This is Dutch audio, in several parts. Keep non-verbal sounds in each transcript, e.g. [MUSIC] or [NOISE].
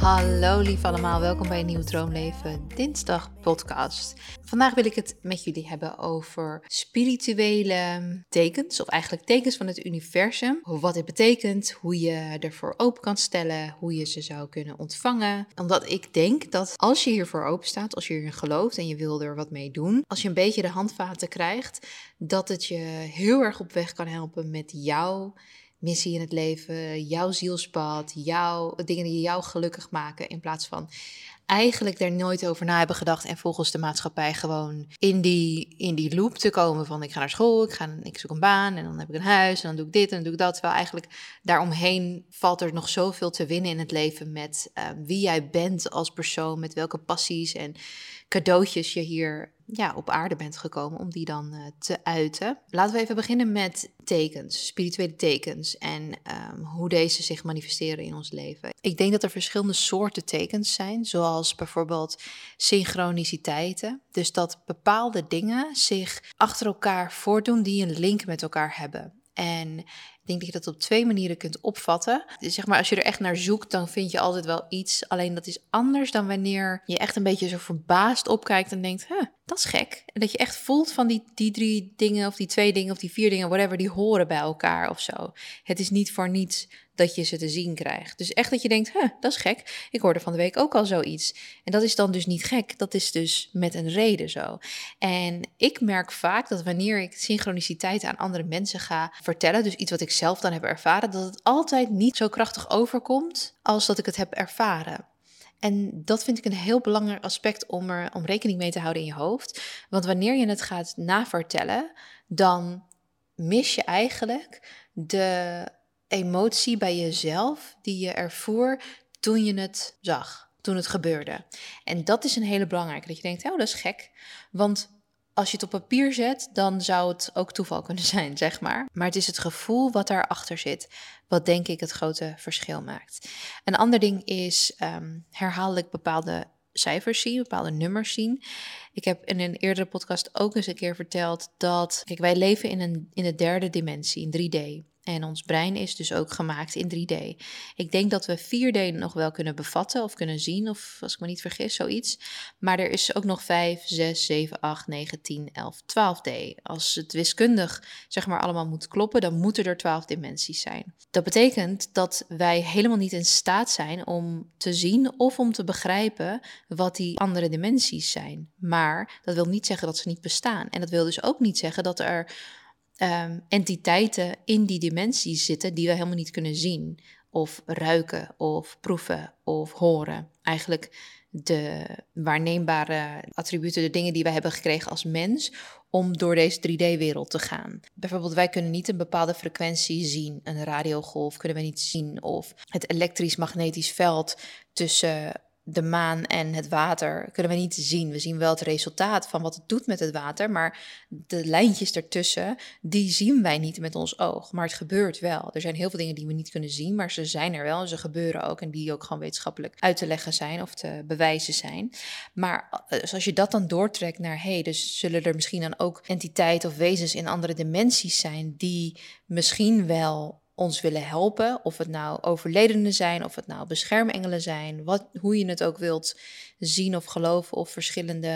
Hallo lief allemaal, welkom bij een nieuwe Droomleven Dinsdag podcast. Vandaag wil ik het met jullie hebben over spirituele tekens, of eigenlijk tekens van het universum. Wat dit betekent, hoe je ervoor open kan stellen, hoe je ze zou kunnen ontvangen. Omdat ik denk dat als je hiervoor open staat, als je hierin gelooft en je wil er wat mee doen, als je een beetje de handvaten krijgt, dat het je heel erg op weg kan helpen met jouw missie in het leven, jouw zielspad, jouw dingen die jou gelukkig maken. In plaats van eigenlijk er nooit over na hebben gedacht en volgens de maatschappij gewoon in die, in die loop te komen van ik ga naar school, ik, ga, ik zoek een baan en dan heb ik een huis en dan doe ik dit en dan doe ik dat. Terwijl eigenlijk daaromheen valt er nog zoveel te winnen in het leven met uh, wie jij bent als persoon, met welke passies en cadeautjes je hier ja, op aarde bent gekomen om die dan uh, te uiten. Laten we even beginnen met tekens, spirituele tekens en um, hoe deze zich manifesteren in ons leven. Ik denk dat er verschillende soorten tekens zijn, zoals bijvoorbeeld synchroniciteiten. Dus dat bepaalde dingen zich achter elkaar voordoen die een link met elkaar hebben. En ik denk dat je dat op twee manieren kunt opvatten. Dus zeg maar, als je er echt naar zoekt, dan vind je altijd wel iets. Alleen dat is anders dan wanneer je echt een beetje zo verbaasd opkijkt en denkt: dat is gek. Dat je echt voelt van die, die drie dingen, of die twee dingen, of die vier dingen, whatever, die horen bij elkaar of zo. Het is niet voor niets dat je ze te zien krijgt. Dus echt dat je denkt, huh, dat is gek. Ik hoorde van de week ook al zoiets. En dat is dan dus niet gek. Dat is dus met een reden zo. En ik merk vaak dat wanneer ik synchroniciteit aan andere mensen ga vertellen, dus iets wat ik zelf dan heb ervaren, dat het altijd niet zo krachtig overkomt als dat ik het heb ervaren. En dat vind ik een heel belangrijk aspect om er om rekening mee te houden in je hoofd. Want wanneer je het gaat navertellen, dan mis je eigenlijk de emotie bij jezelf die je ervoer toen je het zag, toen het gebeurde. En dat is een hele belangrijke, dat je denkt, oh, dat is gek. Want als je het op papier zet, dan zou het ook toeval kunnen [LAUGHS] zijn, zeg maar. Maar het is het gevoel wat daarachter zit, wat denk ik het grote verschil maakt. Een ander ding is um, herhaaldelijk bepaalde cijfers zien, bepaalde nummers zien. Ik heb in een eerdere podcast ook eens een keer verteld dat, kijk, wij leven in, een, in de derde dimensie, in 3D. En ons brein is dus ook gemaakt in 3D. Ik denk dat we 4D nog wel kunnen bevatten of kunnen zien, of als ik me niet vergis, zoiets. Maar er is ook nog 5, 6, 7, 8, 9, 10, 11, 12D. Als het wiskundig zeg maar allemaal moet kloppen, dan moeten er 12 dimensies zijn. Dat betekent dat wij helemaal niet in staat zijn om te zien of om te begrijpen wat die andere dimensies zijn. Maar dat wil niet zeggen dat ze niet bestaan. En dat wil dus ook niet zeggen dat er um, entiteiten in die dimensies zitten die we helemaal niet kunnen zien, of ruiken, of proeven, of horen. Eigenlijk de waarneembare attributen, de dingen die wij hebben gekregen als mens, om door deze 3D-wereld te gaan. Bijvoorbeeld, wij kunnen niet een bepaalde frequentie zien, een radiogolf kunnen we niet zien, of het elektrisch-magnetisch veld tussen de maan en het water kunnen we niet zien. We zien wel het resultaat van wat het doet met het water, maar de lijntjes ertussen, die zien wij niet met ons oog. Maar het gebeurt wel. Er zijn heel veel dingen die we niet kunnen zien, maar ze zijn er wel en ze gebeuren ook en die ook gewoon wetenschappelijk uit te leggen zijn of te bewijzen zijn. Maar dus als je dat dan doortrekt naar, hé, hey, dus zullen er misschien dan ook entiteiten of wezens in andere dimensies zijn die misschien wel ons willen helpen. Of het nou overledenen zijn, of het nou beschermengelen zijn, wat, hoe je het ook wilt zien of geloven, of verschillende,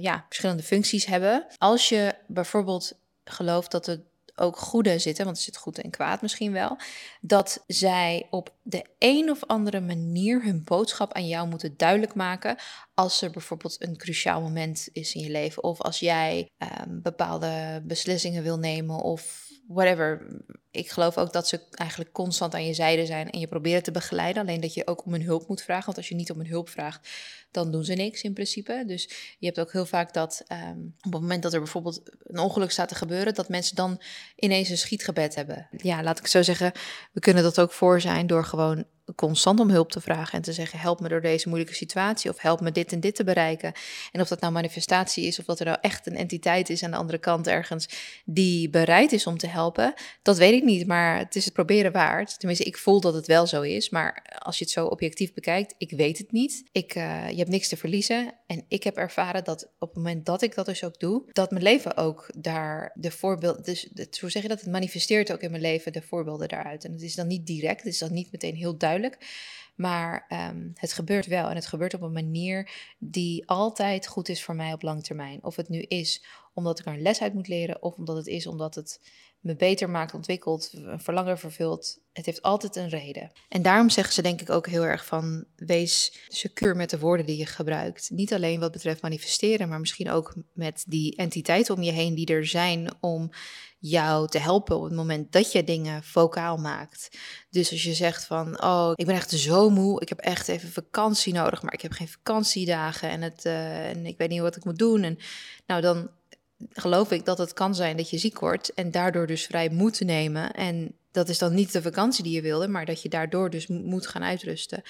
ja, verschillende functies hebben. Als je bijvoorbeeld gelooft dat het ook goede zitten, want er zit goed en kwaad misschien wel, dat zij op de een of andere manier hun boodschap aan jou moeten duidelijk maken als er bijvoorbeeld een cruciaal moment is in je leven, of als jij um, bepaalde beslissingen wil nemen, of whatever. Ik geloof ook dat ze eigenlijk constant aan je zijde zijn en je proberen te begeleiden. Alleen dat je ook om hun hulp moet vragen. Want als je niet om hun hulp vraagt, dan doen ze niks in principe. Dus je hebt ook heel vaak dat um, op het moment dat er bijvoorbeeld een ongeluk staat te gebeuren, dat mensen dan ineens een schietgebed hebben. Ja, laat ik zo zeggen, we kunnen dat ook voor zijn door gewoon constant om hulp te vragen en te zeggen: help me door deze moeilijke situatie of help me dit en dit te bereiken. En of dat nou manifestatie is of dat er nou echt een entiteit is aan de andere kant ergens die bereid is om te helpen, dat weet ik niet, maar het is het proberen waard. Tenminste, ik voel dat het wel zo is, maar als je het zo objectief bekijkt, ik weet het niet. Ik, uh, je hebt niks te verliezen en ik heb ervaren dat op het moment dat ik dat dus ook doe, dat mijn leven ook daar de voorbeeld, dus hoe zeg je dat, het manifesteert ook in mijn leven de voorbeelden daaruit. En het is dan niet direct, het is dan niet meteen heel duidelijk duidelijk. Maar ehm, het gebeurt wel en het gebeurt op een manier die altijd goed is voor mij op lang termijn. Of het nu is omdat ik er een les uit moet leren, of omdat het is omdat het me beter maakt, ontwikkelt, verlangen vervult. Het heeft altijd een reden. En daarom zeggen ze denk ik ook heel erg van wees secuur met de woorden die je gebruikt. Niet alleen wat betreft manifesteren, maar misschien ook met die entiteiten om je heen die er zijn om jou te helpen op het moment dat je dingen vocaal maakt. Dus als je zegt van, oh, ik ben echt zo moe, ik heb echt even vakantie nodig, maar ik heb geen vakantiedagen en, het, uh, en ik weet niet wat ik moet doen. En nou, dan geloof ik dat het kan zijn dat je ziek wordt en daardoor dus vrij moet nemen. En dat is dan niet de vakantie die je wilde, maar dat je daardoor dus moet gaan uitrusten.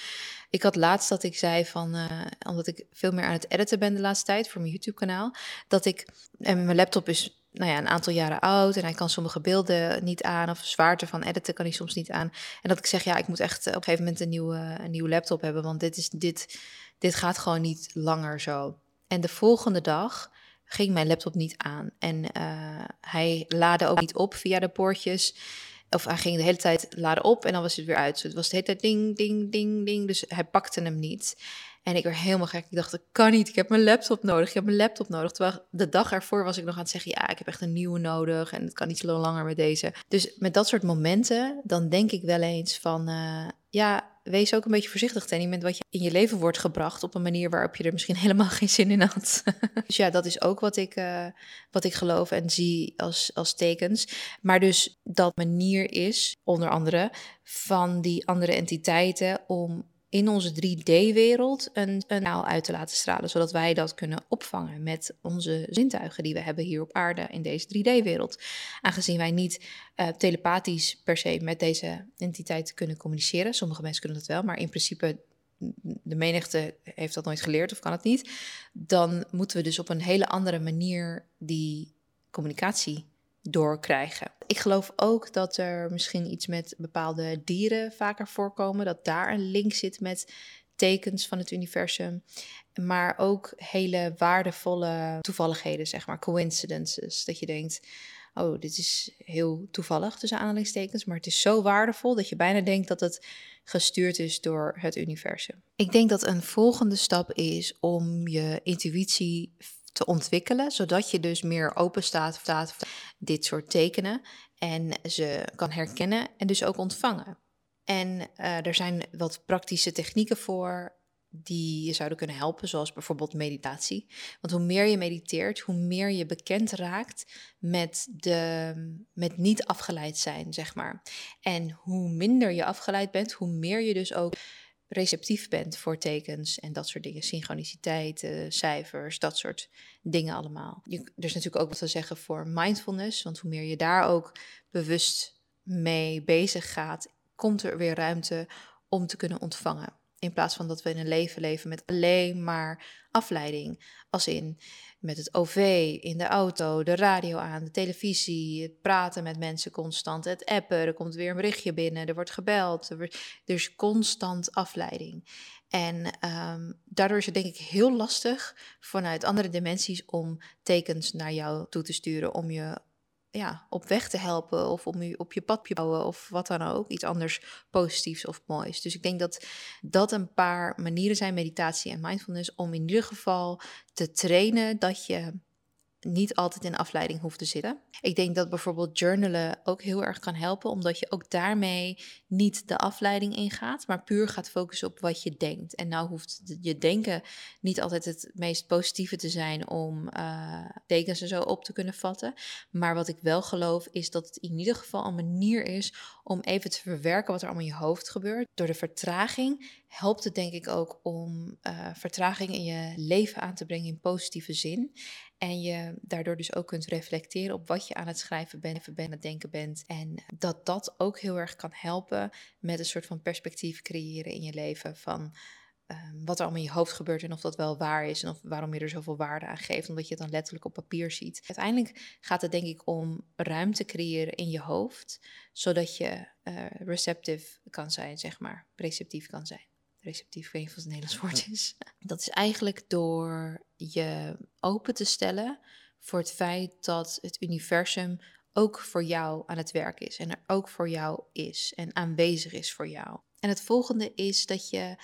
Ik had laatst dat ik zei van, uh, omdat ik veel meer aan het editen ben de laatste tijd voor mijn YouTube-kanaal, dat ik, en mijn laptop is nou ja, een aantal jaren oud en hij kan sommige beelden niet aan of zwaarte van editen kan hij soms niet aan. En dat ik zeg, ja, ik moet echt op een gegeven moment een nieuwe, een nieuwe laptop hebben, want dit, is, dit, dit gaat gewoon niet langer zo. En de volgende dag ging mijn laptop niet aan. En uh, hij laadde ook niet op via de poortjes. Of hij ging de hele tijd laden op en dan was het weer uit. Dus het was de hele tijd ding, ding, ding, ding. Dus hij pakte hem niet. En ik werd helemaal gek. Ik dacht, ik kan niet. Ik heb mijn laptop nodig. Ik heb mijn laptop nodig. Terwijl de dag ervoor was ik nog aan het zeggen, ja, ik heb echt een nieuwe nodig. En het kan niet zo langer met deze. Dus met dat soort momenten, dan denk ik wel eens van, uh, ja, wees ook een beetje voorzichtig ten moment wat je in je leven wordt gebracht op een manier waarop je er misschien [LAUGHS] helemaal geen zin in had. [LAUGHS] dus ja, dat is ook wat ik, uh, wat ik geloof en zie als, als tekens. Maar dus dat manier is, onder andere, van die andere entiteiten om in onze 3D-wereld een, een naal uit te laten stralen, zodat wij dat kunnen opvangen met onze zintuigen die we hebben hier op aarde in deze 3D-wereld. Aangezien wij niet uh, telepathisch per se met deze entiteit kunnen communiceren, sommige mensen kunnen dat wel, maar in principe de menigte heeft dat nooit geleerd of kan het niet, dan moeten we dus op een hele andere manier die communicatie doorkrijgen. Ik geloof ook dat er misschien iets met bepaalde dieren vaker voorkomen, dat daar een link zit met tekens van het universum, maar ook hele waardevolle toevalligheden, zeg maar, coincidences. Dat je denkt, oh, dit is heel toevallig tussen aanhalingstekens, maar het is zo waardevol dat je bijna denkt dat het gestuurd is door het universum. Ik denk dat een volgende stap is om je intuïtie te ontwikkelen, zodat je dus meer open staat voor dit soort tekenen en ze kan herkennen en dus ook ontvangen. En uh, er zijn wat praktische technieken voor die je zouden kunnen helpen, zoals bijvoorbeeld meditatie. Want hoe meer je mediteert, hoe meer je bekend raakt met, de, met niet afgeleid zijn, zeg maar. En hoe minder je afgeleid bent, hoe meer je dus ook receptief bent voor tekens en dat soort dingen. Synchroniciteit, cijfers, dat soort dingen allemaal. Je, er is natuurlijk ook wat te zeggen voor mindfulness, want hoe meer je daar ook bewust mee bezig gaat, komt er weer ruimte om te kunnen ontvangen. In plaats van dat we in een leven leven met alleen maar afleiding. Als in met het OV, in de auto, de radio aan, de televisie, het praten met mensen constant, het appen, er komt weer een berichtje binnen, er wordt gebeld, er, is constant afleiding. En um, daardoor is het denk ik heel lastig vanuit andere dimensies om tekens naar jou toe te sturen, om je ja, op weg te helpen of om je op je pad te bouwen of wat dan ook. Iets anders positiefs of moois. Dus ik denk dat dat een paar manieren zijn, meditatie en mindfulness, om in ieder geval te trainen dat je niet altijd in afleiding hoeft te zitten. Ik denk dat bijvoorbeeld journalen ook heel erg kan helpen, omdat je ook daarmee niet de afleiding ingaat, maar puur gaat focussen op wat je denkt. En nou hoeft je denken niet altijd het meest positieve te zijn om uh, tekens en zo op te kunnen vatten. Maar wat ik wel geloof is dat het in ieder geval een manier is om even te verwerken wat er allemaal in je hoofd gebeurt. Door de vertraging helpt het denk ik ook om uh, vertraging in je leven aan te brengen in positieve zin. En je daardoor dus ook kunt reflecteren op wat je aan het schrijven bent, even aan het denken bent. En dat dat ook heel erg kan helpen met een soort van perspectief creëren in je leven. Van um, wat er allemaal in je hoofd gebeurt en of dat wel waar is. En of, waarom je er zoveel waarde aan geeft, omdat je het dan letterlijk op papier ziet. Uiteindelijk gaat het denk ik om ruimte creëren in je hoofd, zodat je uh, receptief kan zijn, zeg maar. Receptief kan zijn receptief, ik weet niet of het een Nederlands woord is. [LAUGHS] Dat is eigenlijk door je open te stellen voor het feit dat het universum ook voor jou aan het werk is en er ook voor jou is en aanwezig is voor jou. En het volgende is dat je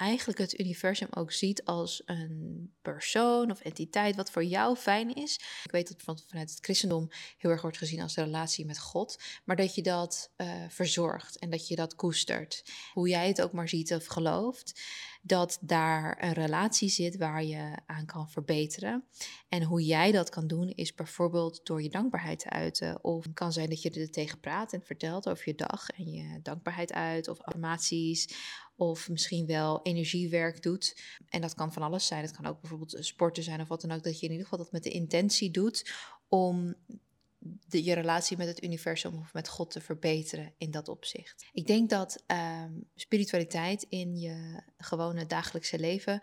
eigenlijk het universum ook ziet als een persoon of entiteit wat voor jou fijn is. Ik weet dat vanuit het christendom heel erg wordt gezien als de relatie met God, maar dat je dat uh, verzorgt en dat je dat koestert. Hoe jij het ook maar ziet of gelooft, dat daar een relatie zit waar je aan kan verbeteren. En hoe jij dat kan doen is bijvoorbeeld door je dankbaarheid te uiten. Of het kan zijn dat je er tegen praat en vertelt over je dag en je dankbaarheid uit of affirmaties of misschien wel energiewerk doet. En dat kan van alles zijn. Het kan ook bijvoorbeeld sporten zijn of wat dan ook. Dat je in ieder geval dat met de intentie doet om je relatie met het universum of met God te verbeteren in dat opzicht. Ik denk dat ehm, spiritualiteit in je gewone dagelijkse leven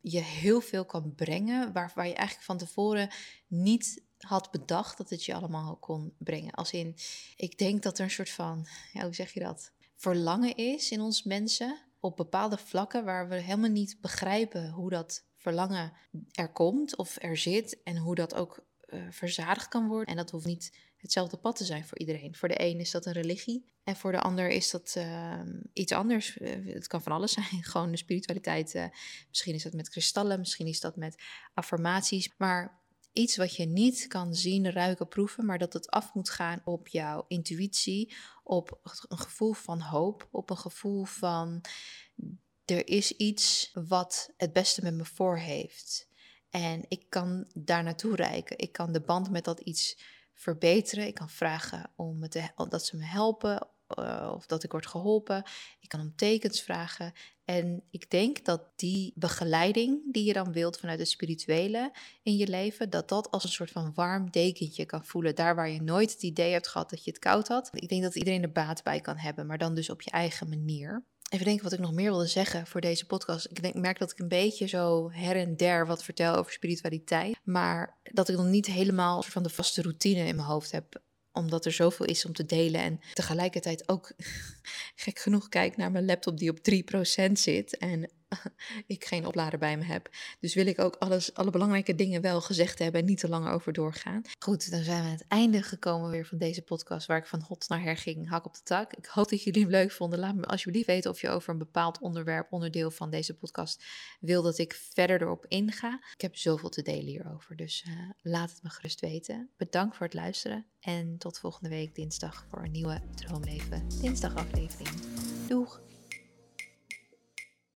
je heel veel kan brengen, waar, waar je eigenlijk van tevoren niet had bedacht dat het je allemaal kon brengen. Als in, ik denk dat er een soort van, ja, hoe zeg je dat? Verlangen is in ons mensen op bepaalde vlakken waar we helemaal niet begrijpen hoe dat verlangen er komt of er zit en hoe dat ook uh, verzadigd kan worden. En dat hoeft niet hetzelfde pad te zijn voor iedereen. Voor de een is dat een religie en voor de ander is dat uh, iets anders. Uh, het kan van alles zijn, [LAUGHS] gewoon de spiritualiteit. Uh, misschien is dat met kristallen, misschien is dat met affirmaties. Maar iets wat je niet kan zien, ruiken, proeven, maar dat het af moet gaan op jouw intuïtie, op een gevoel van hoop, op een gevoel van er is iets wat het beste met me voor heeft. En ik kan daar naartoe reiken. Ik kan de band met dat iets verbeteren. Ik kan vragen om dat ze me helpen uh, of dat ik word geholpen. Ik kan om tekens vragen. En ik denk dat die begeleiding die je dan wilt vanuit het spirituele in je leven, dat dat als een soort van warm dekentje kan voelen. Daar waar je nooit het idee hebt gehad dat je het koud had. Ik denk dat iedereen er baat bij kan hebben, maar dan dus op je eigen manier. Even denken wat ik nog meer wilde zeggen voor deze podcast. Ik denk, merk dat ik een beetje zo her en der wat vertel over spiritualiteit. Maar dat ik nog niet helemaal van de vaste routine in mijn hoofd heb omdat er zoveel is om te delen. En tegelijkertijd ook [LAUGHS] gek genoeg kijk naar mijn laptop die op 3% zit. En [LAUGHS] ik geen oplader bij me heb. Dus wil ik ook alles, alle belangrijke dingen wel gezegd hebben en niet te lang over doorgaan. Goed, dan zijn we aan het einde gekomen weer van deze podcast waar ik van hot naar her ging, hak op de tak. Ik hoop dat jullie hem leuk vonden. Laat me alsjeblieft weten of je over een bepaald onderwerp, onderdeel van deze podcast wil dat ik verder erop inga. Ik heb zoveel te delen hierover, dus uh, laat het me gerust weten. Bedankt voor het luisteren en tot volgende week dinsdag voor een nieuwe Droomleven dinsdag aflevering. Doeg!